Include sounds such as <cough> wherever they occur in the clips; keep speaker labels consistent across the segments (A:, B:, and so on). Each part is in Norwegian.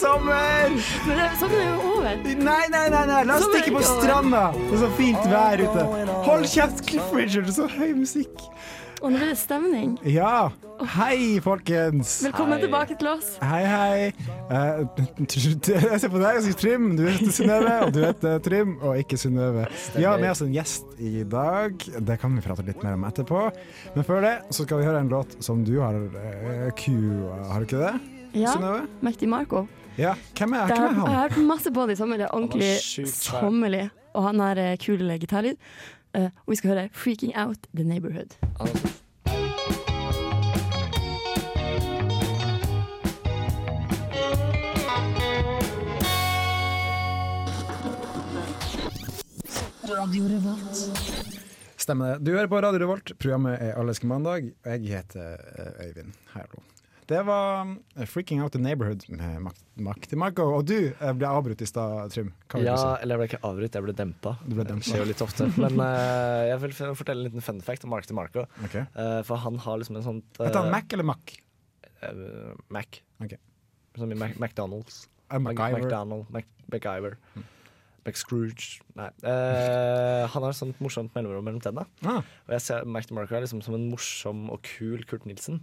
A: Sommer!
B: Men det, sånn er jo over.
A: Nei, nei, nei, nei. la oss stikke på stranda. Det er så fint vær ute. Hold kjeft, Cliff Richard, så høy musikk.
B: Og nå blir det stemning.
A: Ja. Hei, folkens.
B: Velkommen
C: Hei.
B: tilbake til oss.
A: Hei, hei. Uh, <laughs> jeg ser på deg og sier Trym. Du heter Synnøve, og du heter Trym, og ikke Synnøve. Vi har med oss en gjest i dag. Det kan vi prate litt mer om etterpå. Men før det så skal vi høre en låt som du har uh, Q, har du ikke det?
B: Ja,
A: Synnøve?
B: Mektig Marco.
A: Ja. Hvem er, hvem er
B: jeg har hørt masse på det i sommer. Det er ordentlig sommerlig. Og han har kul cool gitarlyd. Uh, og vi skal høre 'Freaking Out The Neighborhood'.
A: Stemmer det. Du hører på Radio Revolt. Programmet er Alleske mandag. Og jeg heter eh, Øyvind. Hallo. Det var eh, 'Freaking Out The Neighborhood' med Mak- Makti Marco. Og du eh, ble avbrutt i stad, Trym.
D: Ja,
A: si?
D: eller jeg ble ikke avbrutt, jeg ble dempa.
A: Du ble
D: Det skjer jo litt ofte. Men uh, <laughs> jeg vil fortelle en liten fun fact om Makti Marco.
A: Okay.
D: Uh, for han har liksom en sånn uh,
A: Heter han Mac eller Mac?
D: Uh, Mac.
A: Okay.
D: Som i Mac McDonald's. Mac-
A: MacGyver?
D: McDonald, Mac MacGyver. McScrooge Nei. Uh, han har et sånt morsomt mellomrom mellom tennene.
A: Ah,
D: Og jeg ser Mac DeMarco er liksom som en morsom og kul Kurt Nilsen.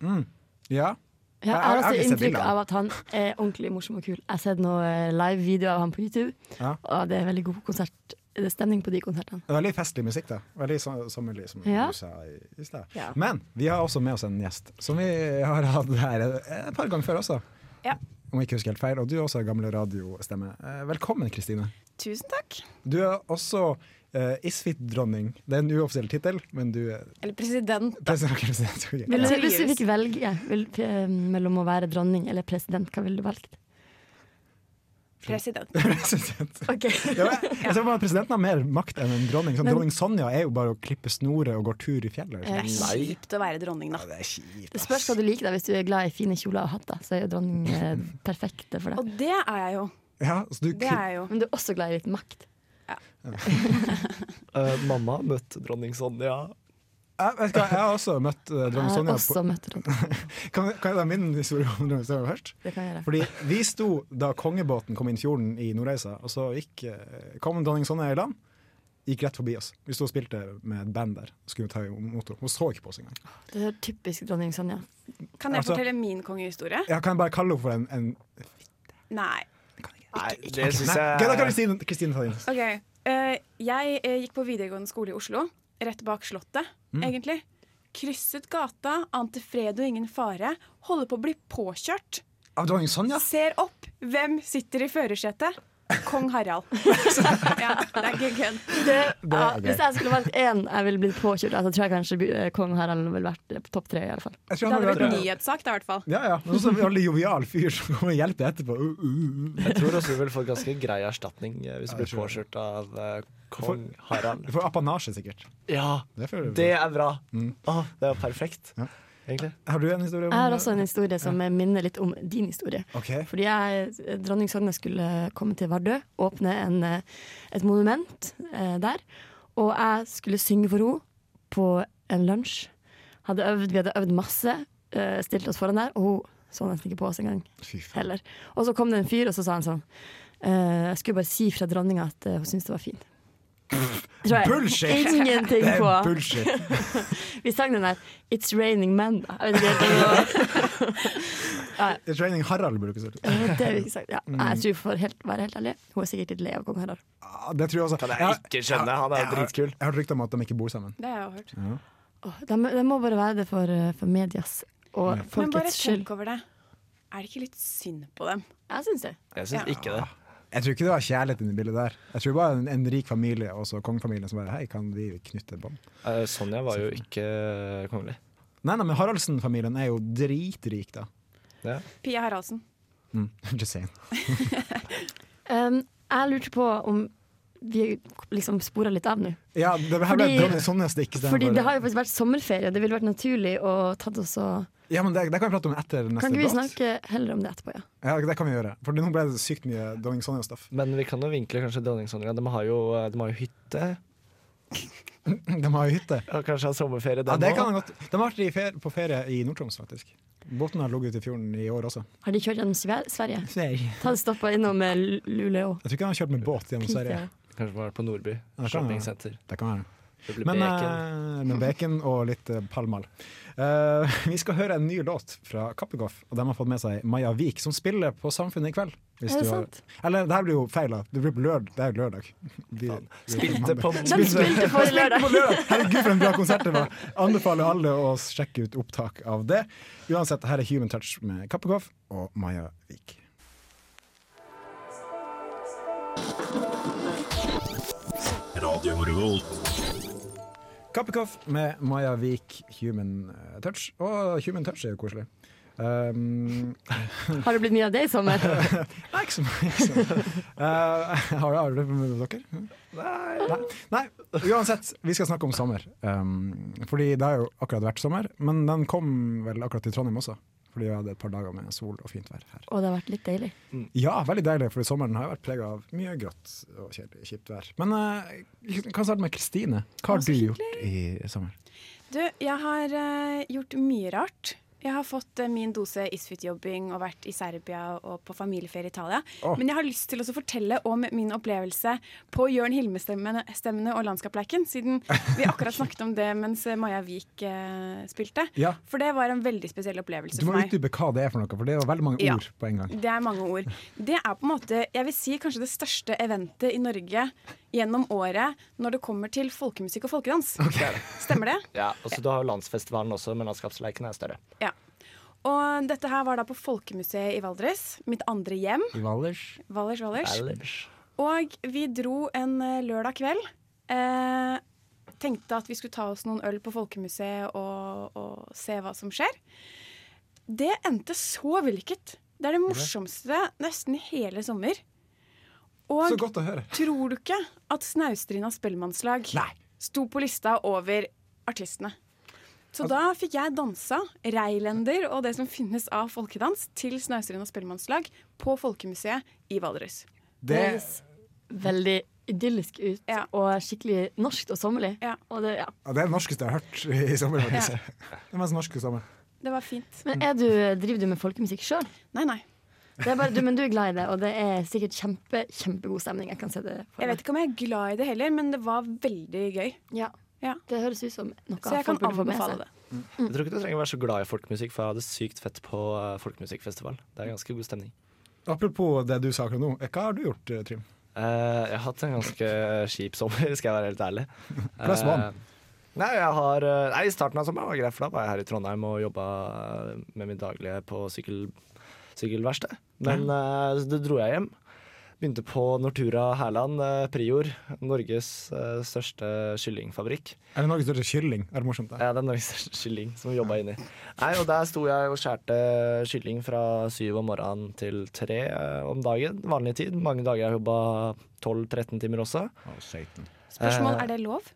A: mm. Ja.
B: Jeg har også inntrykk av at han er ordentlig morsom og kul. Jeg har sett noen live-videoer av han på YouTube,
A: Ja.
B: og det er veldig god konsert. Det er stemning på de konsertene.
A: Er Veldig festlig musikk, da. Veldig som, sommerlig, som
B: Ja.
A: du sa i, i sted.
B: Ja.
A: Men vi har også med oss en gjest, som vi har hatt her et par ganger før også.
E: Ja.
A: Om jeg ikke husker helt feil. Og du er også gamle radiostemme. Eh, Velkommen, Kristine.
E: Tusen takk.
A: Du er også uh, Isfit-dronning. Det er en uoffisiell tittel, men du er
E: Eller president.
A: president. president. okay.
B: Vil du,
E: Ja.
B: hvis du fikk velge vil, eh, mellom å være dronning eller president, hva ville du valgt?
E: President.
A: President. <laughs>
B: Ok. <laughs>
A: Ja, men jeg ser på at Presidenten har mer makt enn en dronning. Sånn,
B: Men-
A: dronning Sonja er jo bare å klippe snorer og går tur i fjellet.
E: Det
B: Eh,
E: er
A: Liksom.
E: kjipt å være dronning, da.
A: Ja, det er kjipt.
B: Det spørs hva du liker. da Hvis du er glad i fine kjoler og hatter, så er jo dronning eh, <laughs> perfekt for deg.
E: Og det er jeg jo.
A: Ja, så du,
E: Det er jeg jo.
B: Men du er også glad i litt makt.
D: Eh, mamma møtte dronning Sonja.
A: Jeg, vet hva, jeg har også møtt uh,
B: Jeg
A: dronning
B: har
A: Sonja.
B: også møtt dronning.
A: På, <laughs> kan, kan jeg ta min historie om dronning Sonja først?
B: Det kan jeg gjøre.
A: Fordi Vi sto da kongebåten kom inn fjorden i Nordreisa, og så gikk, eh, kom dronning Sonja i land. Gikk rett forbi oss. Vi sto og spilte med et band der. Skulle ta motor. Hun så ikke på oss engang.
B: Det er typisk dronning Sonja.
E: Kan jeg
A: Altså-
E: fortelle min kongehistorie?
A: Ja, kan jeg bare kalle henne for en, en
E: Nei.
D: Nei, det syns
A: Da
D: jeg
A: Kristine ta din.
E: Eh, jeg eh, gikk på videregående skole i Oslo, rett bak Slottet,
A: Mm.
E: egentlig. Krysset gata, ante fred og ingen fare. Holder på å bli påkjørt.
A: Av dronning Sonja?
E: Ser opp. Hvem sitter i førersetet? Kong Harald. <laughs> ja, det er ikke kødd.
B: Det,
A: Det
B: ja, hvis jeg skulle valgt én jeg ville blitt påkjørt av, så tror jeg kanskje eh, kong Harald ville vært på topp tre. i alle fall
E: Det hadde vært nyhetssak, da, i hvert fall.
A: Ja, ja. Men også en veldig jovial fyr som kommer og hjelper etterpå. Uh, uh, uh.
D: Jeg tror også du vil få ganske grei erstatning eh, hvis du blir påkjørt av eh, kong Harald. <laughs>
A: Du får apanasje, sikkert.
D: Ja,
A: Det
D: det er bra!
A: Mm.
D: Åh, det er perfekt,
A: Ja.
D: egentlig.
A: Har du en historie om
B: Jeg har også en historie som minner litt om din historie.
A: Okay.
B: Fordi jeg, dronning Sonja skulle komme til Vardø, åpne en, et monument eh, der. Og jeg skulle synge for henne på en lunsj. Hadde øvd, vi hadde øvd masse, eh, stilt oss foran der, og hun så nesten ikke på oss engang heller. Og så kom det en fyr, og så sa han sånn eh, Jeg skulle bare si fra dronninga at eh, hun syntes det var fint.
A: Bullshit!
B: Ingenting
A: Det er bullshit. <laughs>
B: Vi sang den der 'It's Raining Men'. Jeg vet ikke helt om det var- <laughs>
A: It's raining Harald, burde du ikke si.
B: Eh, Det har vi ikke sagt. Ja.
A: Mm.
B: Nei, jeg tror for helt, være helt ærlig, hun er sikkert litt lei av kong Harald.
A: Ah, Det tror jeg også.
D: Kan jeg ikke skjønne. Han er dritkul.
A: Jeg har hørt rykter om at de ikke bor sammen.
E: Det har jeg hørt.
A: Ja.
B: Oh, det, må- det må bare være det for, eh, for medias og
A: Ja.
E: Men bare tenk over det. Er det ikke litt synd på dem?
B: Jeg syns det.
D: Jeg syns
E: Ja.
D: ikke det.
A: Jeg tror ikke det var kjærlighet inni bildet der. Jeg tror bare en, en rik familie, og så kongefamilien, som bare Hei, kan vi knytte bånd?
D: Uh, Sonja var jo ikke kongelig.
A: Nei, nei, men Haraldsen-familien er jo dritrik, da.
D: Ja.
E: Pia Haraldsen.
A: Mm. Just saying.
B: Um, jeg lurte på om vi liksom spora litt av nå.
A: Ja, det her ble
B: Fordi-
A: Sonjas det ikke stemmer
B: Fordi det har jo faktisk vært sommerferie. Det ville vært naturlig å tatt oss og
A: Ja, men det, det kan vi prate om etter neste
B: Kan ikke vi
A: låt.
B: snakke heller om det etterpå, ja?
A: Ja, det kan vi gjøre. For nå ble det sykt mye Dronning Sonja-stoff.
D: Men vi kan jo vinkle kanskje dronning Sonja. De har jo, de har jo hytte. <laughs>
A: De har jo hytte.
D: Og kanskje ha sommerferie,
A: Ja, det kan godt. De har vært i fer på ferie i Nord-Troms, faktisk. Båten har ligget ute i fjorden i år også.
B: Har de kjørt gjennom Sverige?
A: Sverige?
B: Ta stoppa innom Luleå.
A: Jeg tror ikke de har kjørt med båt gjennom Sverige.
D: Kanskje var på Nordby
A: det kan
D: shoppingsenter.
A: Det kan være.
D: Det blir
A: Men
D: bacon. <laughs>
A: eh, med bacon og litt uh, palmal. Uh, <laughs> vi skal høre en ny låt fra Kappegoff, og de har fått med seg Maja Vik, som spiller på Samfunnet i kveld. Hvis
B: Er det
A: du har-
B: sant?
A: Eller det her blir jo feil. Det blir på lørdag. Det er jo lørdag. Vi,
D: Spilte på
B: spilte lørdag.
A: på lørdag! Herregud, for en bra konsert det var. Anbefaler alle å sjekke ut opptak av det. Uansett, her er Human Touch med Kappegoff og Maja Vik. Kappekoff med Maja Vik, Human eh, Touch. Og Human Touch er jo koselig. Um, <laughs>
B: Har det blitt mye av det i sommer? <laughs>
A: Nei, ikke så mye. Uh, har, mye. Eh, har, har du det med dere? Nei. Nei. Uansett, vi skal snakke om sommer. Um, fordi det har jo akkurat vært sommer, men den kom vel akkurat til Trondheim også. Fordi vi hadde et par dager med sol og fint vær her.
B: Og det har vært litt deilig.
A: Ja, veldig deilig, fordi sommeren har vært prega av mye grått og kjipt vær. Men vi kan starte med Kristine. Hva har du gjort i sommer?
E: Du, jeg har uh, gjort mye rart. Jeg har fått eh, min dose Isfit-jobbing og vært i Serbia og på familieferie i Italia.
A: Oh.
E: Men jeg har lyst til å fortelle om min opplevelse på Jørn Hilme-stemmene og Landskapleiken, siden vi akkurat <laughs> snakket om det mens eh, Maja Vik eh, spilte.
A: Ja,
E: For det var en veldig spesiell opplevelse for meg.
A: Du må utdype hva det er for noe, for det jo veldig mange
E: Ja.
A: ord på en gang.
E: Det er mange ord. Det er på en måte, jeg vil si kanskje det største eventet i Norge gjennom året når det kommer til folkemusikk og folkedans. Stemmer det?
D: Ja, og så Du har jo landsfestivalen også, men landskapsleiken er større.
E: Ja. Og dette her var da på Folkemuseet i Valdres. Mitt andre hjem.
A: I Valdres.
E: Valdres, Valdres.
D: Valdres.
E: Og vi dro en eh, lørdag kveld. Eh, tenkte at vi skulle ta oss noen øl på Folkemuseet og, og se hva som skjer. Det endte så vellykket. Det er det morsomste nesten i hele sommer.
A: Så
E: Og
A: godt å høre.
E: tror du ikke at Snaustrina Spellemannslag sto på lista over artistene? Så da fikk jeg dansa Reilender og det som finnes av folkedans til Snaustrina Spellemannslag på Folkemuseet i Valdres.
B: Det veldig idyllisk ut,
E: Ja.
B: og skikkelig norskt og sommerlig.
E: Ja.
B: Og det, ja.
A: ja, det er det norskeste jeg har hørt i sommer. Det er mest norske sommer.
E: Det var fint.
B: Men er du, driver du med folkemusikk sjøl?
E: Nei, nei.
B: Men du er glad i det, og det er sikkert kjempe, kjempegod stemning. Jeg kan se det for
E: Jeg vet ikke om jeg er glad i det heller, men det var veldig gøy.
B: Ja.
E: Ja.
B: Det høres ut som noe
E: Så jeg kan anbefale
B: det.
E: det.
D: Jeg tror ikke du trenger å være så glad i folkemusikk, for jeg hadde sykt fett på eh, folkemusikkfestival. Det er ganske god stemning.
A: Apropos det du sa akkurat nå, hva har du gjort, eh, Trym?
D: Uh, jeg har hatt en ganske kjip sommer, <laughs> skal jeg være helt ærlig. <laughs>
A: Den?
D: Eh, Nei, jeg har, eh, nei, I starten av sommeren var det greit, for da var jeg her i Trondheim og jobba med min daglige på sykkel, sykkelverksted. Men eh, så dro jeg hjem. Begynte på Nortura Hærland, eh, Prior. Norges eh, største kyllingfabrikk.
A: Er det Norges største kylling? Er det morsomt? det?
D: Ja, det er Norges største kylling som vi jobba inni. Nei, og der sto jeg og skjærte kylling fra syv om morgenen til tre om dagen. Vanlig tid. Mange dager jeg jobba 12-13 timer også.
A: Å, Satan.
E: Spørsmål, er det lov?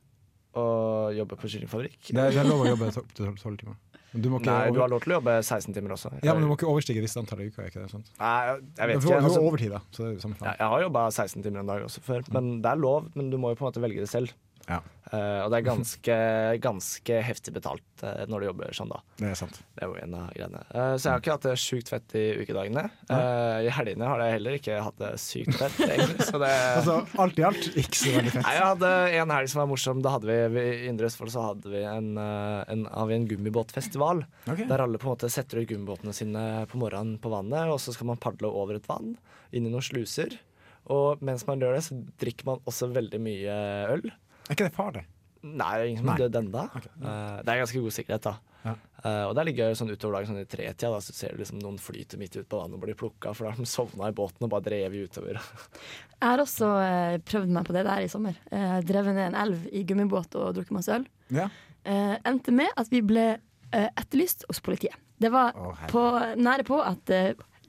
D: Å jobbe på kyllingfabrikk.
A: Det er, det er lov å jobbe <laughs> opp til tolv timer. Du
D: Nei, du har lov til å jobbe 16 timer også.
A: ja, men du må ikke overstige visst antall uker. er Ikke det, sant?
D: Nei, jeg vet ikke.
A: du
D: har
A: får overtid, da. Så det er jo samme
D: ja, jeg har jobba 16 timer en dag også før, men det er lov. Men du må jo på en måte velge det selv.
A: Ja.
D: Uh, og det er ganske, <laughs> ganske heftig betalt uh, når du jobber sånn, da.
A: Det er sant.
D: Det er en av greiene. Uh, så jeg har ikke hatt det sjukt fett i ukedagene. I helgene har jeg heller ikke hatt det sykt fett, egentlig. Så det <laughs>
A: Altså, alt i alt ikke så veldig
D: Nei,
A: fett.
D: jeg hadde en helg som var morsom. Da hadde vi I Indre Østfold så hadde vi en, en, har vi en gummibåtfestival.
A: Okay.
D: Der alle på en måte setter ut gummibåtene sine på morgenen på vannet, og så skal man padle over et vann, inn i noen sluser. Og mens man gjør det, så drikker man også veldig mye øl.
A: Er ikke det farlig?
D: Nei, det er ingen som har dødd ennå. Det er ganske god sikkerhet, da.
A: Ja.
D: Uh, og det er litt gøy sånn utover dagen, sånn i tretida, da, så ser du liksom noen flyter midt ut på vannet og blir plukka, for da har de sovna i båten og bare drevet utover.
B: Jeg har også uh, prøvd meg på det der i sommer. Uh, drevet ned en elv i gummibåt og drukket masse øl.
A: Ja.
B: Uh, endte med at vi ble etterlyst hos politiet. Det var
A: oh,
B: på, nære på at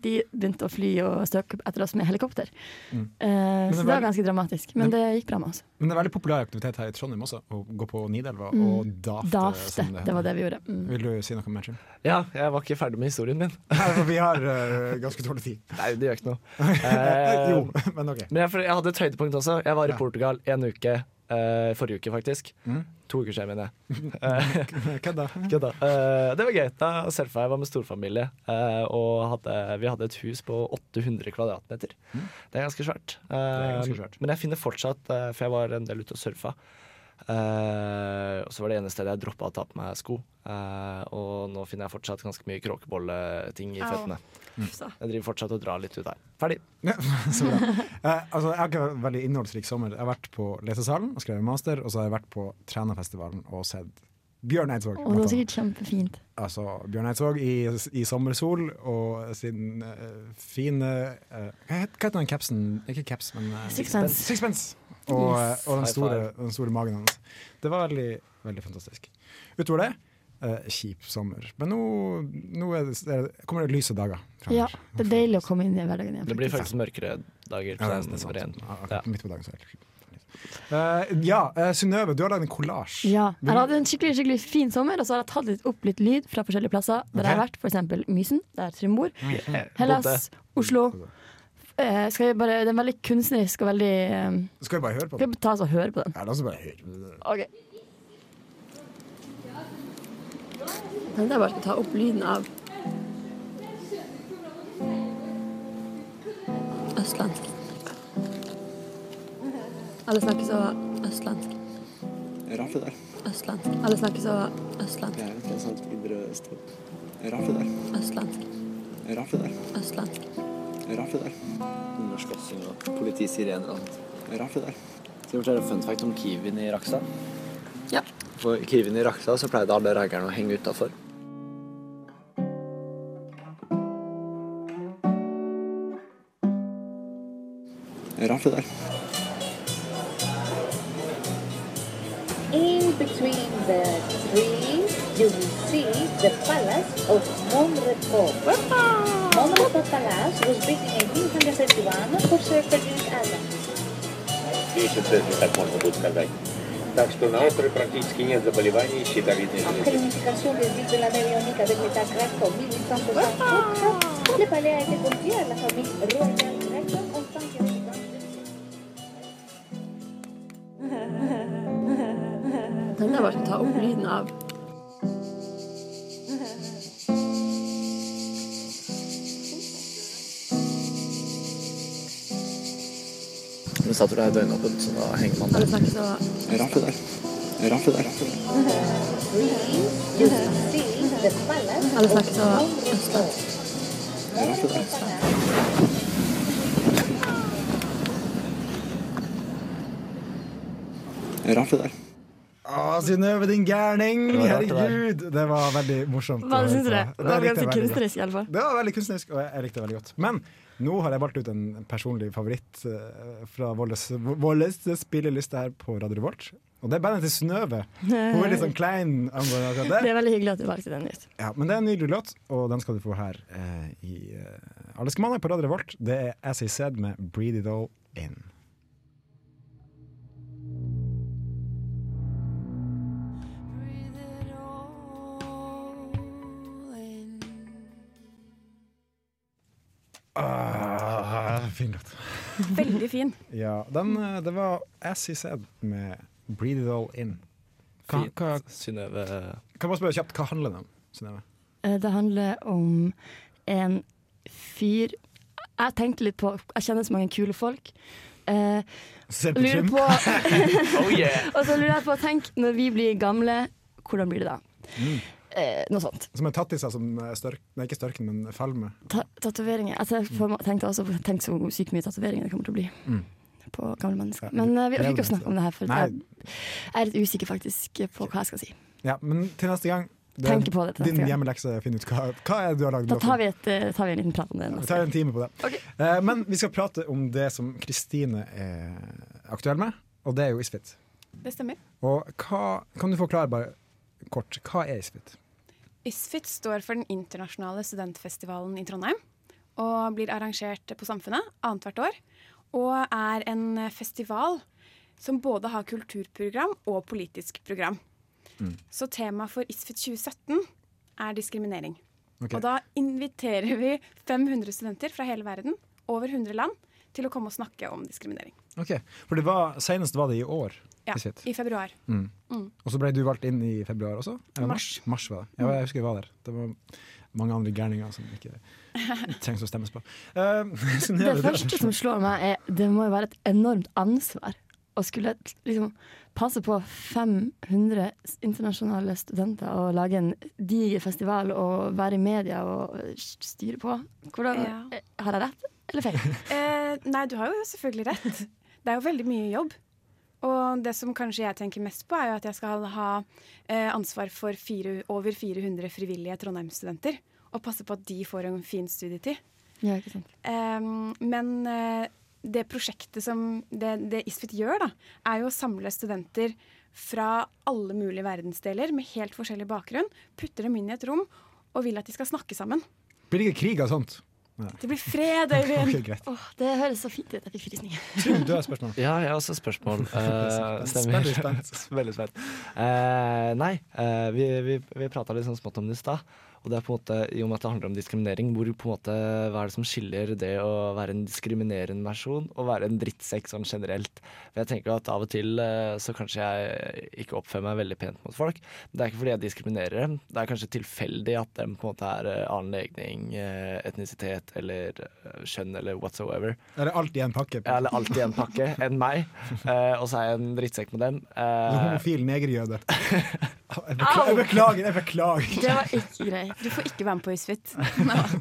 B: de begynte å fly og søke etter oss med helikopter.
A: Mm.
B: Eh,
A: det
B: så det var ganske dramatisk. Men det gikk bra med oss.
A: Men det er veldig populær aktivitet her i Trondheim også, å gå på Nidelva
B: Mm.
A: og dafte.
B: Dafte,
A: det,
B: det var det vi gjorde. Mm.
A: Vil du si noe mer, Jim?
D: Ja, jeg var ikke ferdig med historien min.
A: Vi har uh, ganske dårlig tid. <laughs>
D: Nei, det gjør ikke noe. <laughs> Eh,
A: jo, men OK.
D: Men jeg, jeg hadde et høydepunkt også. Jeg var
A: Ja.
D: i Portugal en uke. Eh, forrige uke, faktisk.
A: Mm.
D: To uker siden, mener jeg. <laughs> Eh,
A: Kødda.
D: Kødda. Uh, det var gøy. Da surfa jeg, var med storfamilie. Uh, og hadde, vi hadde et hus på 800 kvadratmeter.
A: Mm.
D: Det er ganske svært.
A: er
D: Eh,
A: ganske svært.
D: Men jeg finner fortsatt, for jeg var en del ute og surfa. Eh, og så var det eneste stedet jeg droppa å ta på meg sko. Uh, og nå finner jeg fortsatt ganske mye kråkebolleting i føttene.
B: Mm.
D: Jeg driver fortsatt og drar litt ut her. Ferdig.
A: Ja, <laughs> så bra. Uh, altså, jeg har ikke vært veldig innholdsrik sommer. Jeg har vært på Lesesalen og skrevet master, og så har jeg vært på trenerfestivalen og sett Bjørn Eidsvåg.
B: Og det var sikkert kjempefint.
A: Altså, Bjørn Eidsvåg i, i sommersol og sin fine eh, Hva heter den capsen? Ikke caps, men
B: Sixpence.
A: Sixpence. Og,
B: Yes.
A: og den, store, den store magen hans. Det var veldig, veldig fantastisk. Utover det, eh, kjip sommer. Men nå, nå er det, er kommer det lyse dager.
B: Ja, det er deilig å komme inn i hverdagen igjen.
D: Det blir
B: faktisk.
D: mørkere dager.
A: Ja, det, er- det er sant. Ja. Midt på dagen så er det Eh, ja, uh, Synnøve, du har lagd en kollasj.
B: Ja. Jeg hadde en skikkelig skikkelig fin sommer, og så har jeg tatt litt opp litt lyd fra forskjellige plasser. Der jeg har vært, f.eks. Mysen, der Trym bor. Hellas, Oslo. Eh, skal vi bare, den er veldig kunstnerisk og veldig eh,
A: Skal vi bare høre på
B: Skal
A: den?
B: vi ta oss og høre på den?
A: Ja, la oss bare høre. på den.
B: OK. Jeg der bare skal ta opp lyden av Østlandsk. Alle snakker så østlandsk.
F: Raffe der.
B: Østlandsk. Alle snakker så østlandsk.
F: Jeg er fra St. Indre Rart det der.
B: Østlandsk.
F: Raffe der.
B: Østlandsk.
F: Raffe der. Underslåssing og politisirener og alt. det der. Skal jeg fortelle en fun fact om Kiwien i Rakstad?
B: Ja.
F: For Kiwien i Rakstad så pleide alle raggerne å henge utafor. det der.
G: In between the trees, you will see the palace of Monrepo. Roman Papalas was beaten in 1831 for Serpentine Adam.
H: Месяц, если так можно будет сказать. Так что на острове практически нет заболеваний щитовидной железы.
B: Den har vært å ta opp lyden av.
F: Du der døgnåpent, så da henger man der. Raffe der. Raffe der.
G: det palace
B: Alle snakker så
G: Monrepo.
F: Raffe der. Raffe der.
A: Synnøve, din gærning! Herregud! Det var veldig morsomt.
B: Hva syns
A: på.
B: Det
A: Det
B: var ganske kunstnerisk, iallfall.
A: Det var veldig kunstnerisk, og jeg, likte det veldig godt. Men nå har jeg valgt ut en personlig favoritt eh, fra vår spilleliste her på Radio Revolt. Og det er bandet til Synnøve. Hun er litt sånn klein angående
B: Det
A: det.
B: er veldig hyggelig at du valgte den ut.
A: Ja, men det er en nydelig låt, og den skal du få her eh, i eh, Alle skal mandag på Radio Revolt. Det er As I Said med Breathe It All In. Ah, fin låt.
E: Veldig fin.
A: Ja, den, eh, det var As He Said med Breathe It All In. Hva, kan man bare spørre kjapt, hva handler det om? Synnøve?
B: Eh, Det handler om en fyr Jeg tenkte litt på Jeg kjenner så mange kule folk. Eh,
A: på
B: lurer på <laughs>
D: Oh yeah! <laughs>
B: Og så lurer jeg på Tenk, når vi blir gamle, hvordan blir det da?
A: Mm.
B: Eh, noe sånt.
A: Som en tattiser som eh, størk, nei, ikke størken, men falme.
B: Ta Tatoveringer. Altså, jeg tenkte også Tenk så sykt mye tatoveringer det kommer til å bli.
A: Mm.
B: På gamle mennesker. Men uh, vi orker ikke å snakke om det her, for jeg jeg er litt usikker faktisk på hva jeg skal si.
A: Ja, men til neste gang det er
B: på det til
A: Din
B: neste gang.
A: hjemmelekse er å finne ut hva, hva er det du har lagd
B: Da tar vi, et, eh, tar vi en liten prat om det.
A: Vi tar en time på det.
B: Okay.
A: Uh, men vi skal prate om det som Kristine er aktuell med, og det er jo Isfit.
E: Det stemmer.
A: Og hva, kan du forklare bare kort, hva er Isfit?
E: ISFIT står for den internasjonale studentfestivalen i Trondheim. og blir arrangert på Samfunnet annethvert år. Og er en festival som både har kulturprogram og politisk program.
A: Mm.
E: Så temaet for ISFIT 2017 er diskriminering.
A: Okay.
E: Og da inviterer vi 500 studenter fra hele verden, over 100 land, til å komme og snakke om diskriminering.
A: Ok, For det var, senest var det i år.
E: Ja,
A: i
E: I februar.
A: Mm.
E: Mm.
A: Og så ble du valgt inn i februar også? Eller
E: Mars.
A: Mars var det. Ja, jeg husker jeg var der. Det var mange andre gærninger som ikke <laughs> trengs å stemmes på. <laughs> Uh,
B: Det første som slår meg, er det må jo være et enormt ansvar å skulle liksom passe på 500 internasjonale studenter og lage en diger festival og være i media og styre på. Hvordan,
E: Ja.
B: eh, Har jeg rett eller feil?
E: Uh, <laughs> nei, du har jo selvfølgelig rett. Det er jo veldig mye jobb. Og det som kanskje jeg tenker mest på, er jo at jeg skal ha eh, ansvar for fire, over 400 frivillige Trondheim-studenter. Og passe på at de får en fin studietid.
B: Ja, ikke sant.
E: Ehm, men eh, det prosjektet som det, det ISFIT gjør, da, er jo å samle studenter fra alle mulige verdensdeler med helt forskjellig bakgrunn. Putter dem inn i et rom og vil at de skal snakke sammen.
A: Blir det ikke krig av sånt?
E: Det blir fred, <laughs> Øyvind!
A: Okay,
B: oh, det høres så fint ut. Jeg fikk frysninger.
A: Du har spørsmål.
D: Ja, jeg har også spørsmål. <laughs> Uh, stemmer.
A: Veldig spent.
D: Uh. <laughs> Eh, nei, uh, vi, vi, vi prata litt sånn smått om det i stad. Og det er på en måte, I og med at det handler om diskriminering, hvor på en måte, hva er det som skiller det å være en diskriminerende person og være en drittsekk sånn generelt? For jeg tenker at Av og til eh, så kanskje jeg ikke oppfører meg veldig pent mot folk. Det er ikke fordi jeg diskriminerer dem, det er kanskje tilfeldig at de på en måte er eh, annen legning, eh, etnisitet eller kjønn eller whatsoever.
A: Eller alltid en pakke.
D: Ja, Eller alltid en pakke enn meg. Og så er jeg en drittsekk med dem.
A: Du
D: Eh,
A: homofil negerjøde. <laughs> Jeg beklager, jeg beklager. Jeg beklager.
B: Det var ikke greit.
E: Du får ikke være med på ISFIT.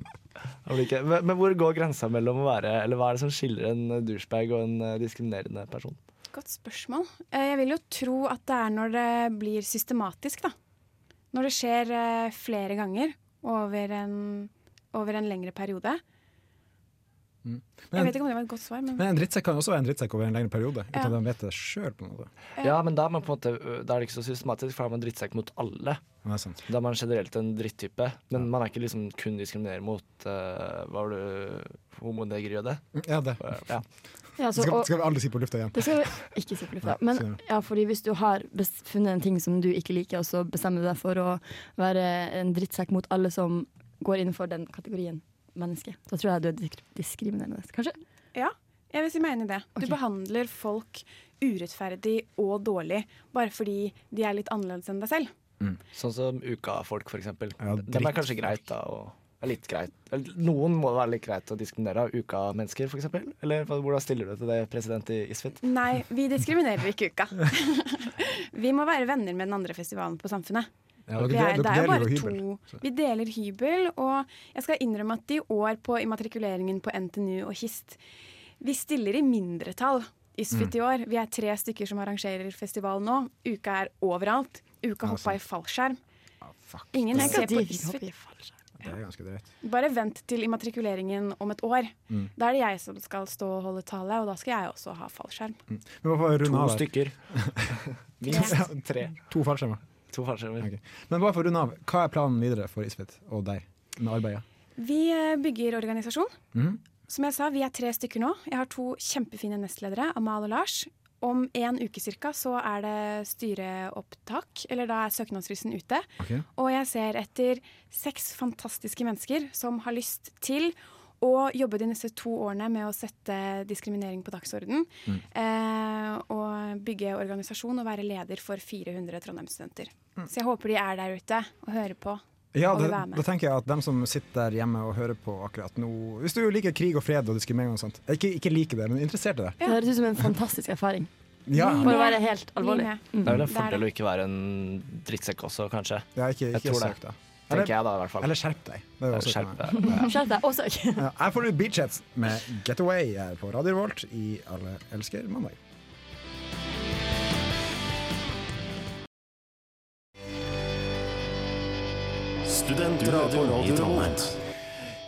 E: <laughs>
D: men, men hvor går grensa mellom å være Eller hva er det som skiller en douchebag og en eh, diskriminerende person?
E: Godt spørsmål. Eh, Jeg vil jo tro at det er når det blir systematisk, da. Når det skjer eh, flere ganger over en, over en lengre periode.
A: Men,
E: Jeg vet ikke om det var et godt svar, men
A: men en drittsekk kan også være en drittsekk over en lengre periode. Uten
E: Ja.
A: at de vet det sjøl.
D: Ja, men da er, man på en måte, da er det ikke så systematisk, for da er man drittsekk mot alle.
A: Det er sant.
D: Da er man generelt en drittype. Men man er ikke liksom kun diskriminerer mot uh, Hva var det homonegerjøde?
A: Ja, det.
D: Ja.
B: Ja, så,
A: Skal,
B: og,
A: skal vi aldri si på lufta igjen.
B: det skal vi ikke si på lufta. Men ja, fordi hvis du har funnet en ting som du ikke liker, og så bestemmer du deg for å være en drittsekk mot alle som går innenfor den kategorien menneske, da tror jeg du er diskriminerende. Kanskje?
E: ja, jeg vil si meg enig i det. Du behandler folk urettferdig og dårlig bare fordi de er litt annerledes enn deg selv.
D: Sånn som Uka-folk, for eksempel.
A: Ja,
D: Dem er kanskje greit, da. Og er litt greit. Noen må være litt greit å diskriminere Uka-mennesker, eksempel. Eller hvordan stiller du til det, president i Isfit?
E: Nei, vi diskriminerer ikke Uka. <laughs> vi må være venner med den andre festivalen på Samfunnet.
A: Ja, dere,
E: er,
A: dere
E: er jo
A: deler
E: bare
A: jo hybel.
E: to Vi deler hybel, og jeg skal innrømme at i år på immatrikuleringen på NTNU og HIST Vi stiller i mindretall ISFIT
A: Mm.
E: i år. Vi er tre stykker som arrangerer festival nå. Uka er overalt. Uka hoppa i fallskjerm.
A: Ah.
E: Ingen
B: Tenk
E: ser på ISFIT.
A: Det er ganske drøyt.
E: Bare vent til immatrikuleringen om et år.
A: Mm.
E: Da er det jeg som skal stå og holde tale, og da skal jeg også ha fallskjerm.
A: Runde
D: To stykker. <laughs> Minst tre.
A: To fallskjermer.
D: To fallskjermer.
A: Okay. Men bare for å runde av, hva er planen videre for Isfit og deg med arbeidet?
E: Vi eh, bygger organisasjon.
A: Mhm.
E: Som jeg sa, vi er tre stykker nå. Jeg har to kjempefine nestledere, Amal og Lars. Om en uke cirka så er det styreopptak, eller da er søknadsfristen ute.
A: Okay.
E: Og jeg ser etter seks fantastiske mennesker som har lyst til å jobbe de neste to årene med å sette diskriminering på dagsorden.
A: Mm.
E: Eh, og bygge organisasjon og være leder for 400 Trondheim-studenter. Så jeg håper de er der ute og hører på.
A: Ja, det, da tenker jeg at dem som sitter der hjemme og hører på akkurat nå Hvis du liker krig og fred og diskriminering og sånt Ikke, ikke liker det, men interessert i det.
B: Det høres ut som en fantastisk erfaring.
A: Ja,
B: For å være helt alvorlig. Mm.
D: Det er vel en fordel å ikke være en drittsekk også, kanskje.
A: ja ikke,
D: Jeg
A: ikke
D: tror det. Tenker
A: Eller,
D: jeg da, i hvert fall.
A: eller skjerp deg. Er
D: Skjerp deg. <laughs>
B: Skjerp deg. også. <laughs>
A: Ja, jeg får ut Beachheads med Getaway her på Radio Revolt i Alle elsker mandag.
I: Studentradioen i Trondheim.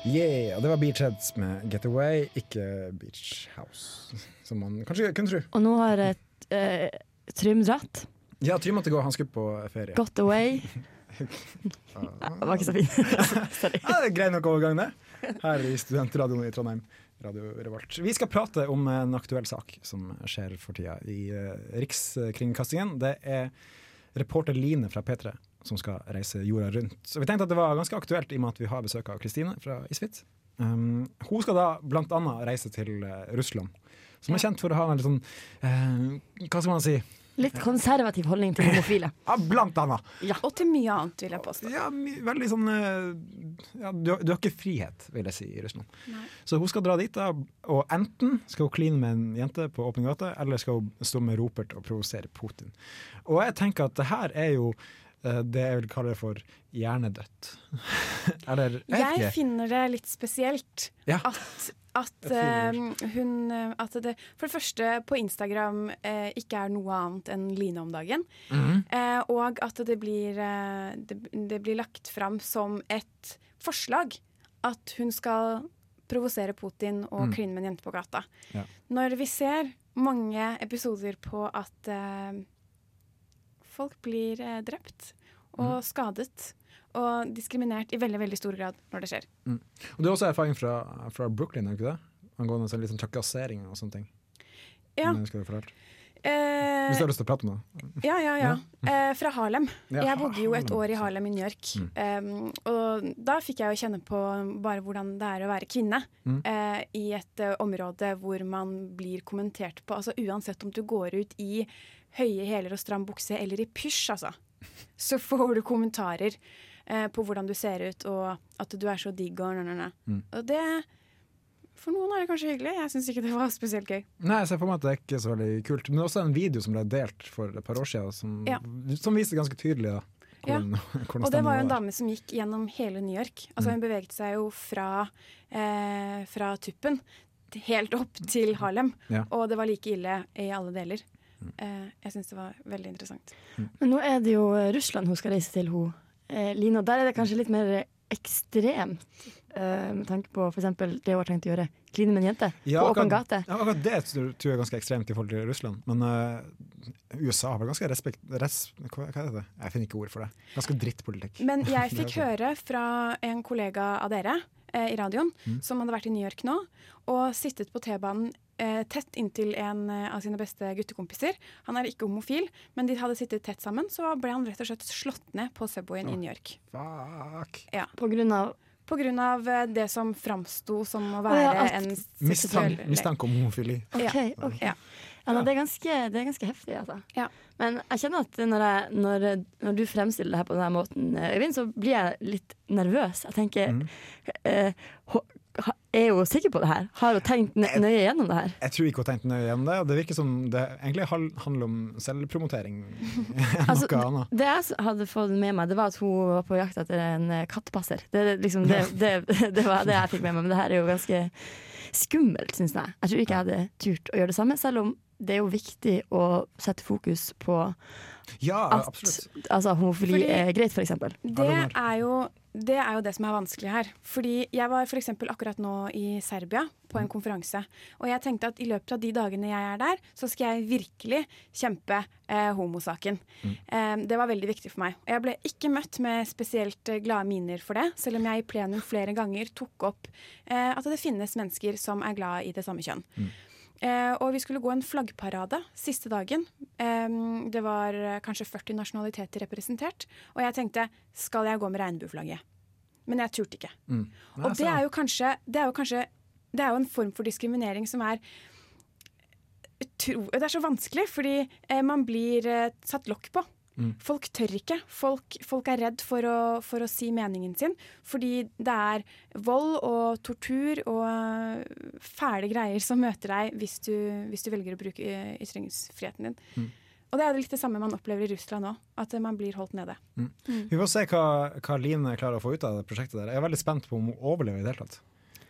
A: Yeah, og det var Beachheads med Getaway, ikke Beach House, som man kanskje kunne tro.
B: Og nå har et, eh, Trym dratt.
A: Ja, Trym måtte gå, han skulle på ferie.
B: Got away. <laughs> Ja, det var ikke så fint. <laughs> Sorry.
A: Ja, det er Grei nok overgang, det. her i studentradioen i Trondheim. Radio Revolt. Vi skal prate om en aktuell sak som skjer for tida i uh, Rikskringkastingen. Det er reporter Line fra P3 som skal reise jorda rundt. Så vi tenkte at det var ganske aktuelt i og med at vi har besøk av Kristine fra Isfit. Um, hun skal da annet reise til uh, Russland, som er kjent for å ha en litt sånn uh, Hva skal man si?
B: Litt konservativ holdning til homofile. <laughs>
A: Ja, blant annet.
E: Og til mye annet, vil jeg påstå.
A: Ja, veldig sånn eh, ja, du, har- du har ikke frihet, vil jeg si, i Russland.
E: Nei.
A: Så hun skal dra dit, da, og enten skal hun kline med en jente på åpen gate, eller skal hun stå med ropert og provosere Putin. Og jeg tenker at det her er jo det jeg vil kalle for hjernedødt. <laughs> eller jeg
E: Jeg finner det litt spesielt
A: Ja.
E: at, at, eh, hun eh, At det for det første på Instagram eh, ikke er noe annet enn Line om dagen.
A: Mhm.
E: Eh, og at det blir, eh, det, det blir lagt fram som et forslag at hun skal provosere Putin og
A: Mm.
E: kline med en jente på gata.
A: Ja.
E: Når vi ser mange episoder på at eh, folk blir eh, drept og
A: Mm.
E: skadet og diskriminert i veldig veldig stor grad når det skjer.
A: Og du har også erfaring fra, fra Brooklyn, er det ikke det? Angående sånn litt sånn trakassering og sånne ting.
E: Ja. Eh,
A: Hvis du har lyst til å prate om det.
E: Ja, ja, ja. Eh, fra Harlem.
A: Ja,
E: jeg bodde jo et år i. Harlem i New York.
A: Mm.
E: Um, og da fikk jeg jo kjenne på bare hvordan det er å være kvinne
A: Mm.
E: uh, i et uh, område hvor man blir kommentert på. Altså Uansett om du går ut i høye hæler og stram bukse eller i pysj, altså, så får du kommentarer eh, på hvordan du ser ut og at du er så digg og nø-nø-nø.
A: Mm.
E: Og det For noen er det kanskje hyggelig. Jeg syns ikke det var spesielt gøy.
A: Nei, jeg ser for meg at det er ikke så veldig kult. Men det er også en video som ble delt for et par år siden, som,
E: Ja.
A: som viste ganske tydelig da,
E: Ja.
A: hvordan, <laughs> hvordan
E: Og det var jo en dame som gikk gjennom hele New York. Altså
A: Mm.
E: Hun beveget seg jo fra, eh, fra tuppen helt opp til Harlem.
A: Ja.
E: Og det var like ille i alle deler. Eh, jeg syns det var veldig interessant.
B: Men nå er det jo Russland hun skal reise til, hun. Eh, Line, og der er det kanskje litt mer ekstremt. eh, med tanke på f.eks. det hun har tenkt å gjøre. Kline med en jente
A: Ja,
B: på åpen gate.
A: Ja, akkurat det tror jeg er ganske ekstremt i forhold til Russland. Men eh, USA har vel ganske respekt... Res, hva, hva heter det? Jeg finner ikke ord for det. Ganske drittpolitikk.
E: Men <laughs> jeg fikk høre fra en kollega av dere eh, i radioen,
A: Mm.
E: som hadde vært i New York nå, og sittet på T-banen eh, tett inntil en eh, av sine beste guttekompiser. Han er ikke homofil, men de hadde sittet tett sammen, så ble han rett og slett slått ned på Subwayen
A: oh,
E: i New York.
A: Fuck.
E: Ja.
B: På grunn av
E: På grunn av eh, det som framsto som å
B: være
E: være
B: ja, at-
E: en
A: Mistank, om homofili.
E: Okay,
B: okay.
E: Ja.
B: Ja, men det, er ganske, det er ganske heftig, altså.
E: Ja.
B: Men jeg kjenner at når, jeg, når, når du fremstiller det her på denne måten, eh, Øyvind, så blir jeg litt nervøs. Jeg tenker
A: Mm.
B: eh, Er hun sikker på det her? Har hun tenkt nø- nøye gjennom det her?
A: Jeg tror ikke hun tenkt nøye gjennom det, og det virker som det egentlig handler om selvpromotering <laughs>
B: Altså,
A: noe annet.
B: Det jeg hadde fått med meg, det var at hun var på jakt etter en eh, kattepasser. Det, liksom, det, det, <laughs> det var det jeg fikk med meg, men det her er jo ganske skummelt, syns jeg. Jeg tror ikke jeg hadde turt å gjøre det samme, selv om det er jo viktig å sette fokus på
A: Ja,
B: at altså, homofili
E: Fordi-
B: er greit, eksempel.
E: Det er, jo, det er jo det som er vanskelig her. Fordi jeg var f.eks. akkurat nå i Serbia på en konferanse. Og jeg tenkte at i løpet av de dagene jeg er der, så skal jeg virkelig kjempe eh, homosaken. Eh, det var veldig viktig for meg. Og jeg ble ikke møtt med spesielt eh, glade miner for det, selv om jeg i plenum flere ganger tok opp eh, at det finnes mennesker som er glad i det samme kjønn. Eh, og vi skulle gå en flaggparade siste dagen. Eh, det var eh, kanskje 40 nasjonaliteter representert. Og jeg tenkte skal jeg gå med regnbueflagget? Men jeg turte ikke.
A: Mm.
E: Og det er jo kanskje Det er jo kanskje Det er jo en form for diskriminering som er utro, Det er så vanskelig, fordi eh, man blir eh, satt lokk på.
A: Mm.
E: Folk tør ikke. Folk, folk er redd for å, for å si meningen sin. Fordi det er vold og tortur og eh, fæle greier som møter deg hvis du, hvis du velger å bruke eh, ytringsfriheten din.
A: Mm.
E: Og det er litt det samme man opplever i Russland òg, At man blir holdt nede.
A: Vi får se hva, hva Line klarer å få ut av det prosjektet der. Jeg er veldig spent på om hun overlever i det hele tatt.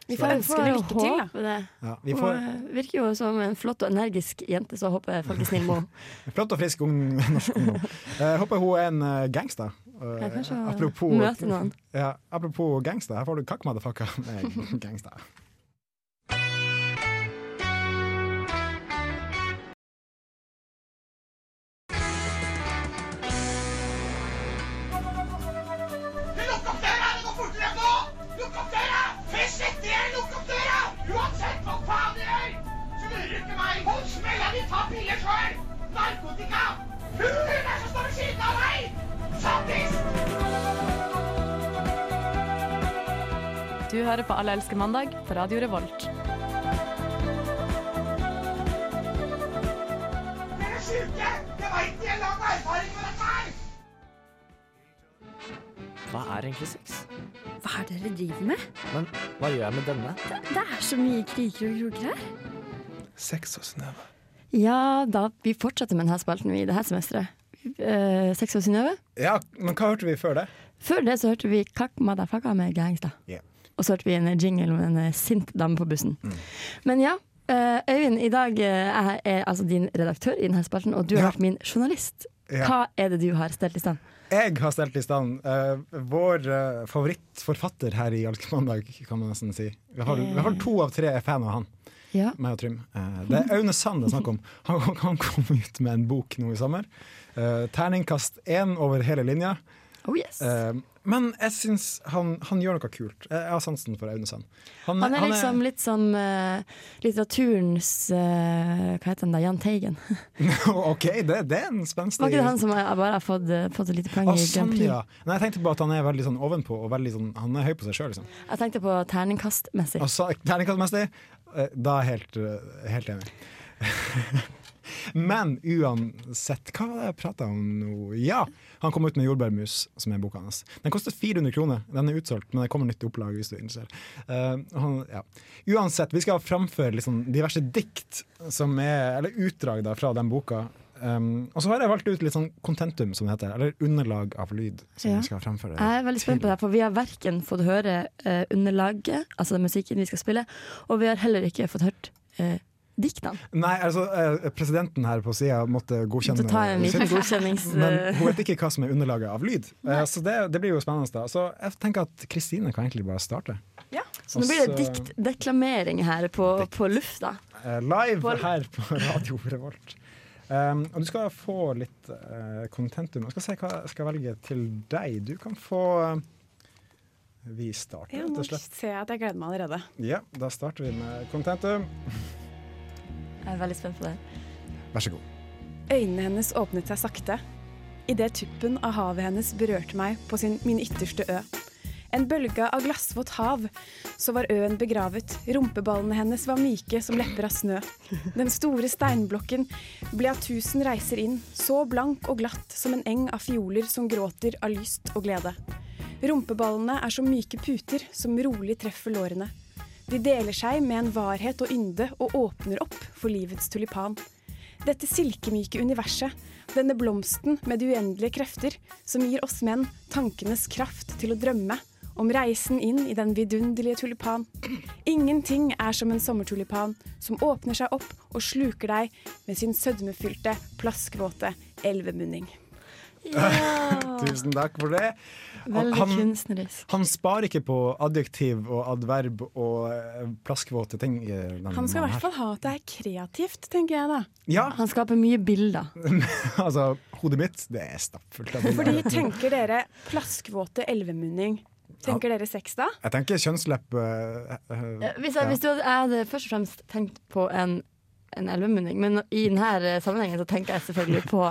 E: Vi får ønske henne lykke til, da.
B: det.
A: Ja, vi
B: Hun
A: får
B: eh, virker jo som en flott og energisk jente, så håper jeg faktisk Snill med henne.
A: Flott og frisk ung <laughs> norsk ungdom. Jeg håper hun er en eh, gangster. Eh, apropos,
B: møte noen.
A: Ja, apropos gangster, her får du kakk motherfucker <laughs> med gangster.
J: Alle elsker mandag på Radio Revolt.
I: Dere er sjuke! Jeg veit de har lang erfaring med dette her!
D: Hva er egentlig sex?
B: Hva er det dere driver med?
D: Men hva gjør jeg med denne?
B: Det er så mye kriker og kroker her.
A: Sex og Synnøve.
B: Ja, da, vi fortsetter med denne spalten vi i dette semesteret. Uh, Sex og Synnøve.
A: Ja, men hva hørte vi før det?
B: Før det så hørte vi Kakk Madafaka med Gangsta.
A: Yeah.
B: Og så hørte vi en jingle med en eh, sint dame på bussen. Men ja, eh, Øyvind, i dag eh, er jeg altså din redaktør i denne spalten, og du har
A: Ja.
B: vært min journalist.
A: Ja.
B: Hva er det du har stelt i stand?
A: Jeg har stelt i stand uh, vår uh, favorittforfatter her i Alkemandag, kan man nesten si. Vi har, vi har to av tre er fan av han.
B: Ja.
A: Meg og Trym. Uh, det er Aune Sand det er snakk om. Han, han kom ut med en bok nå i sommer. Eh, terningkast én over hele linja.
B: Oh yes.
A: Uh, men jeg syns han, han gjør noe kult. Jeg har sansen for Aune Sand.
B: Han er liksom litt som uh, litteraturens uh, Hva heter han da? Jahn Teigen. <laughs>
A: OK, det, det er en spenstig
B: Var ikke det han som eh, bare har fått, fått et lite poeng
A: ah,
B: i
A: sånn,
B: Grand Prix?
A: ja. Nei, jeg tenkte på at han er veldig sånn ovenpå og veldig sånn, han er høy på seg sjøl. Liksom.
B: Jeg tenkte på terningkastmessig.
A: Og terningkastmessig, da er jeg helt, helt enig. <laughs> Men uansett, hva var det jeg prata om nå? Ja, han kom ut med 'Jordbærmus', som er boka hans. Den koster 400 kroner. Den er utsolgt, men det kommer nytt opplag hvis du er interessert. Uh, han, ja. Uansett, vi skal framføre liksom diverse dikt som er, eller utdrag da, fra den boka. Um, og så har jeg valgt ut litt sånn contentum, som det heter. Eller underlag av lyd. Som
B: Ja.
A: jeg skal fremføre
B: Jeg er veldig spent på det, for vi har verken fått høre uh, underlaget, altså den musikken vi skal spille, og vi har heller ikke fått hørt eh, diktene.
A: Nei, altså eh, presidenten her på sida måtte godkjenne
B: ta en liten godkjennings-
A: Men hun vet ikke hva som er underlaget av lyd. Nei. så det, det blir jo spennende. da Så jeg tenker at Kristine kan egentlig bare starte.
B: Ja, Så nå blir det diktdeklamering her på, på lufta.
A: Eh, live
B: På-
A: her på Radio Revolt. Um, og du skal få litt uh, contentum. Jeg skal se hva jeg skal velge til deg. Du kan få uh, Vi starter, rett og slett.
E: ser jeg at jeg gleder meg allerede.
A: Ja, da starter vi med contentum.
B: Jeg er veldig spent på det.
A: Vær så god.
E: Øynene hennes åpnet seg sakte. Idet tuppen av havet hennes berørte meg på sin, min ytterste ø. En bølge av glassvått hav, så var øen begravet. Rumpeballene hennes var myke som lepper av snø. Den store steinblokken ble av tusen reiser inn, så blank og glatt som en eng av fioler som gråter av lyst og glede. Rumpeballene er som myke puter som rolig treffer lårene. De deler seg med en varhet og ynde og åpner opp for livets tulipan. Dette silkemyke universet, denne blomsten med de uendelige krefter, som gir oss menn tankenes kraft til å drømme om reisen inn i den vidunderlige tulipan. Ingenting er som en sommertulipan som åpner seg opp og sluker deg med sin sødmefylte, plaskvåte elvemunning. <laughs>
A: Tusen takk for det.
B: Veldig
A: Han-
B: kunstnerisk.
A: Han sparer ikke på adjektiv og adverb og eh, plaskvåte ting.
E: Han skal i hvert fall ha at det er kreativt, tenker jeg da.
A: Ja.
B: Han skaper mye bilder. <laughs>
A: altså, hodet mitt, det er stappfullt av bilder.
E: Fordi tenker dere plaskvåte elvemunning, tenker dere sex da?
A: Jeg tenker kjønnslepp uh,
B: uh, Hvis jeg, hvis du hadde, jeg hadde først og fremst tenkt på en, en elvemunning, men i denne sammenhengen så tenker jeg selvfølgelig på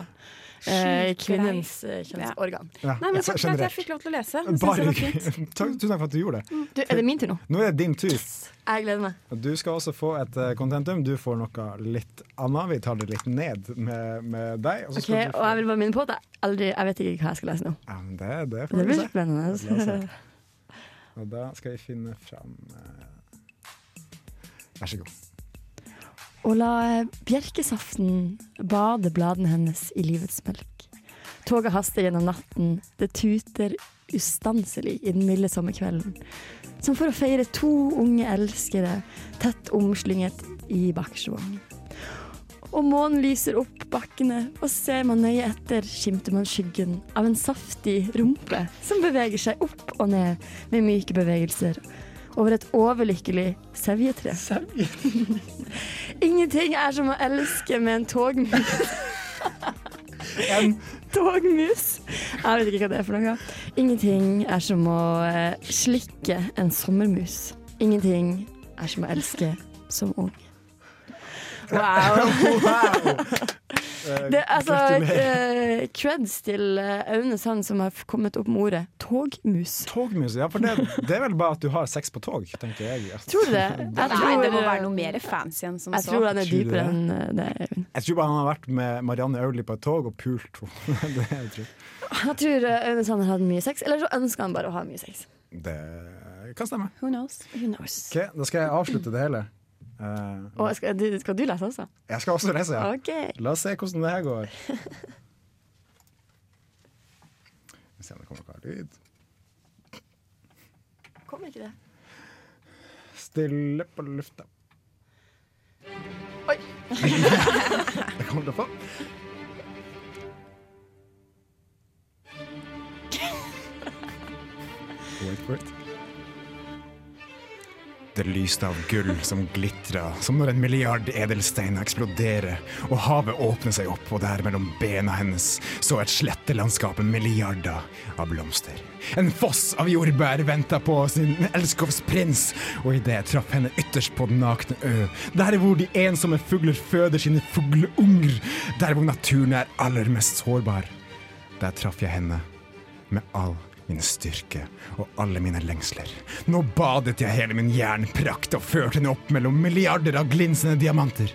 B: eh, kvinnens eh, kjønnsorgan.
A: Ja,
E: Nei, men Takk for at jeg fikk lov til å lese.
A: Bare <laughs> Tusen takk for at du gjorde det.
B: Du, er det min tur nå?
A: Nå er det din tur.
B: Jeg gleder meg.
A: Du skal også få et kontentum. Du får noe litt annet. Vi tar det litt ned med, med deg. Og så
B: Ok,
A: skal du
B: Og jeg vil bare minne på at jeg aldri Jeg vet ikke hva jeg skal lese nå.
A: ja, men det, det
B: Det
A: får vi
B: blir
A: se.
B: spennende.
A: Og da skal vi finne fram eh, Vær så god.
B: Og la bjerkesaften bade bladene hennes i livets melk. Toget haster gjennom natten, det tuter ustanselig i den milde sommerkvelden. Som for å feire to unge elskere tett omslynget i bakerste. Og månen lyser opp bakkene, og ser man nøye etter, skimter man skyggen av en saftig rumpe som beveger seg opp og ned med myke bevegelser over et overlykkelig sevjetre. <laughs> Ingenting er som å elske med en togmus. <laughs>
A: En
B: togmus? Jeg vet ikke hva det er for noe. Ingenting er som å eh, slikke en sommermus. Ingenting er som å elske som ung. Wow. <laughs>
A: Eh,
B: Det, altså, eh, creds til eh, Aune Sand som har kommet opp med ordet togmus.
A: Togmus, ja, for det, det er vel bare at du har sex på tog, tenker jeg. <laughs>
B: Tror du det? <laughs> Jeg
E: Nei,
B: tror,
E: det må være noe mer fancy enn som
B: Jeg
E: så.
B: tror han er dypere enn eh, det.
A: Jeg tror bare han har vært med Marianne Aulie på et tog og pult henne. <laughs> det jeg tror.
B: Jeg tror eh, Aune Sand har hatt mye sex, eller så ønsker han bare å ha mye sex.
A: Det kan stemme.
E: Who knows?
B: Who knows?
A: Okay, Da skal jeg avslutte det hele.
B: Og skal, du, skal du lese også?
A: jeg skal også lese, ja.
B: Okay.
A: La oss se hvordan det her går. Vi ser om det kommer noe lyd.
B: Kommer ikke det?
A: Stille på lufta.
B: Oi. <laughs>
A: det kommer til å få. Wait for it. Lyste av gull som glitrer, som når en milliard edelsteiner eksploderer, og havet åpner seg opp, og der mellom bena hennes så et slettelandskap med milliarder av blomster. En foss av jordbær venta på sin elskovs og idet jeg traff henne ytterst på den nakne ø, der hvor de ensomme fugler føder sine fugleunger, der hvor naturen er aller mest sårbar, der traff jeg henne med all min styrke og alle mine lengsler. Nå badet jeg hele min jernprakt og førte henne opp mellom milliarder av glinsende diamanter.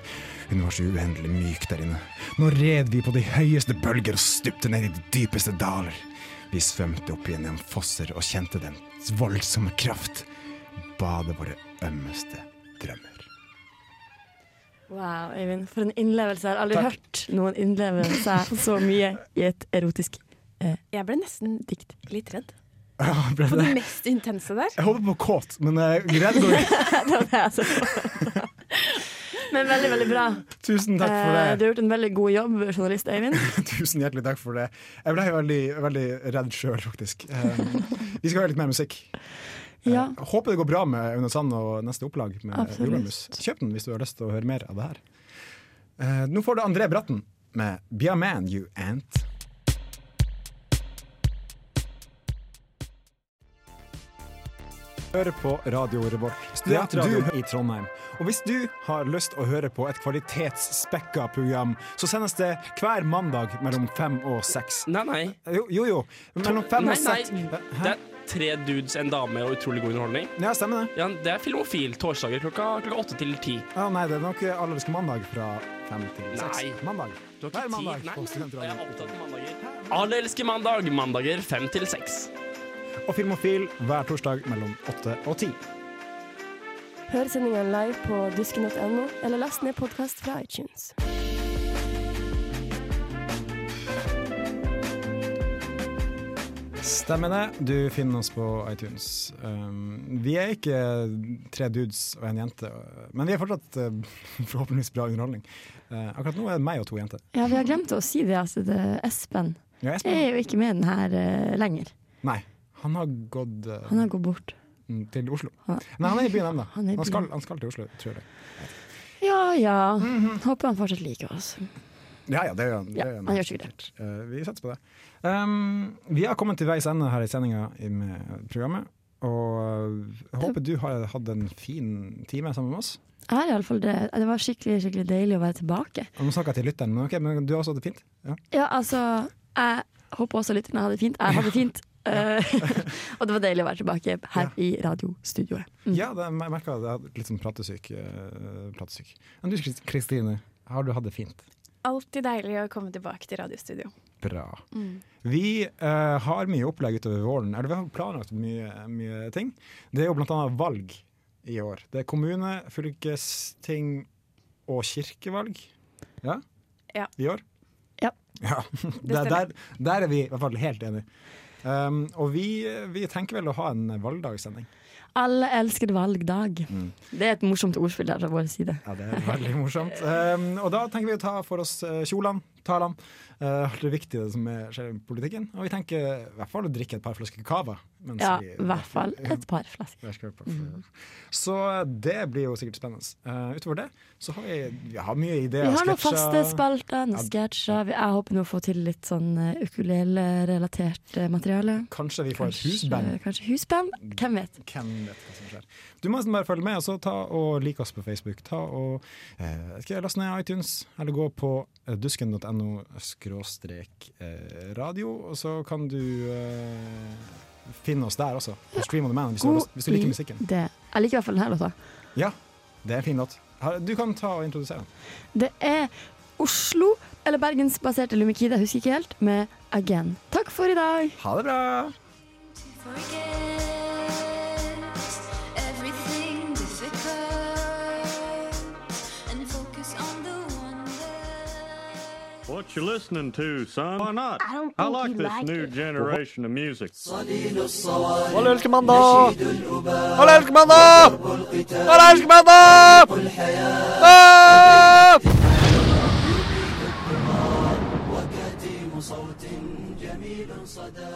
A: Hun var så uendelig myk der inne. Nå red vi på de høyeste bølger og stupte ned i de dypeste daler. Vi svømte opp gjennom fosser og kjente den voldsomme kraft. Bade våre ømmeste drømmer.
B: Wow, Øyvind, for en innlevelse. Jeg har aldri
A: Takk.
B: hørt noen innlevelse så mye i et erotisk
E: Jeg ble nesten
B: dikt.
E: litt redd. <laughs>
A: Ja, ble
E: På
A: det?
E: det mest intense der.
A: Jeg håper på kåt, men uh, redd går ikke.
B: Men veldig, veldig bra.
A: Tusen takk for
B: Eh,
A: det.
B: Du har gjort en veldig god jobb, journalist Eivind. <laughs>
A: Tusen hjertelig takk for det. Jeg ble veldig, veldig redd sjøl, faktisk. Eh, vi skal høre litt mer musikk.
B: Ja.
A: Eh, håper det går bra med Aune Sand og neste opplag med. Jordbærmus. Kjøp den hvis du har lyst til å høre mer av det her. Eh, nå får du André Bratten med 'Be a man, you ant'. Hører på Radio Revolt, studentradioen i Trondheim. Og hvis du har lyst å høre på et kvalitetsspekka program, så sendes det hver mandag mellom fem og seks.
K: Nei, nei.
A: Jo, jo. jo. Mellom fem
K: nei,
A: og
K: nei.
A: seks.
K: Det er tre dudes, en dame og utrolig god underholdning.
A: Ja, stemmer det.
K: Ja, det er Filmofil torsdager klokka, klokka åtte til ti.
A: Ja, nei, det er nok Allerske mandag fra fem til seks.
K: Nei.
A: Mandag.
K: Du har ikke tid. Nei, nei. Jeg er opptatt av mandager. Alle elsker mandag. Mandager fem til seks.
A: Og Filmofil hver torsdag mellom 8 og 10.
B: Hør sendingen live på dusken.no, eller last ned podkast fra iTunes.
A: Stemmer det. Du finner oss på iTunes. Um, vi er ikke tre dudes og en jente, men vi er fortsatt uh, <laughs> forhåpentligvis bra underholdning. Uh, akkurat nå er det meg og to jenter.
B: Ja, vi har glemt å si det, altså. Det er Espen
A: Ja, Espen?
B: er jo ikke med den her eh, lenger.
A: Nei, han har gått uh,
B: Han har gått bort.
A: mm, til Oslo.
B: Han-
A: Nei, han er i byen ennå.
B: Han er i
A: Han, skal, han skal til Oslo, tror jeg.
B: Ja ja.
A: Mhm.
B: Håper han fortsatt liker oss.
A: Ja, ja, det gjør han. det
B: Ja, han gjør sikkert det.
A: Eh, vi satser på det. Um, vi har kommet til veis ende her i sendinga med programmet. Og jeg håper du har hatt en fin time sammen med oss.
B: Jeg har iallfall det. Det var skikkelig skikkelig deilig å være tilbake.
A: Og Nå snakker jeg til lytteren, men, ok, men du har også hatt det fint? Ja.
B: Ja, altså Jeg håper også lytterne hadde det fint. Jeg hadde det fint. Eh, <laughs> og det var deilig å være tilbake her i radiostudioet. Mm.
A: Ja, det, jeg merka det. Jeg er litt sånn pratesyk. eh, pratesyk. Men du Kristine, har du hatt det fint?
E: Alltid deilig å komme tilbake til radiostudio.
A: Bra.
E: Mm.
A: Vi uh, har mye opplegg utover våren. Eller vi har planlagt mye, mye ting. Det er jo blant annet valg i år. Det er kommune, fylkesting og kirkevalg. Ja?
E: Ja.
A: I år?
B: Ja.
A: Ja, <laughs> der, der, der er vi i hvert fall helt enige. Um, og vi, vi tenker vel å ha en valgdagssending.
B: Alle elsker valgdag.
A: Mm.
B: Det er et morsomt ordspill der fra vår side.
A: Ja, det er veldig morsomt. Um, <laughs> og da tenker vi å ta for oss eh, kjolene, talene. Uh, det viktige som er, skjer i politikken. Og vi tenker i hvert fall å drikke et par flasker cava.
B: Ja, i hvert fall et par flasker.
A: Mm. Så det blir jo sikkert spennende. Uh, utover det så har vi, vi har mye ideer.
B: Vi har noen faste spalter, noen sketsjer. Jeg håper nå å få til litt sånn uh, ukulele-relatert eh, materiale.
A: Kanskje vi får et
B: Kanskje-
A: husband.
B: Kanskje husband? Hvem vet.
A: Hvem vet hva som skjer. Du må nesten bare følge med, og så ta og like oss på Facebook. Ta og eh, skal jeg ned iTunes, eller gå på eh, dusken.no skråstrek eh, radio, og så kan du eh, finne oss der også. På Stream on the Man, hvis du, har
B: God
A: lyst- hvis du liker musikken.
B: Det. Jeg liker i hvert fall denne låta.
A: Ja, det er en fin låt. Du kan ta og introdusere den.
B: Det er Oslo- eller Bergensbaserte Lumikide, jeg husker ikke helt, med Again. Takk for i dag.
A: Ha det bra!
L: What you listening to, son? Why not?
M: I don't
L: I
M: think
L: like
M: you
L: this
M: like
L: new
M: it.
L: generation of music.
D: Alle elsker mandag! Alle elsker mandag! Alle elsker mandag! Ah!
I: وكتيم صوت جميل صدى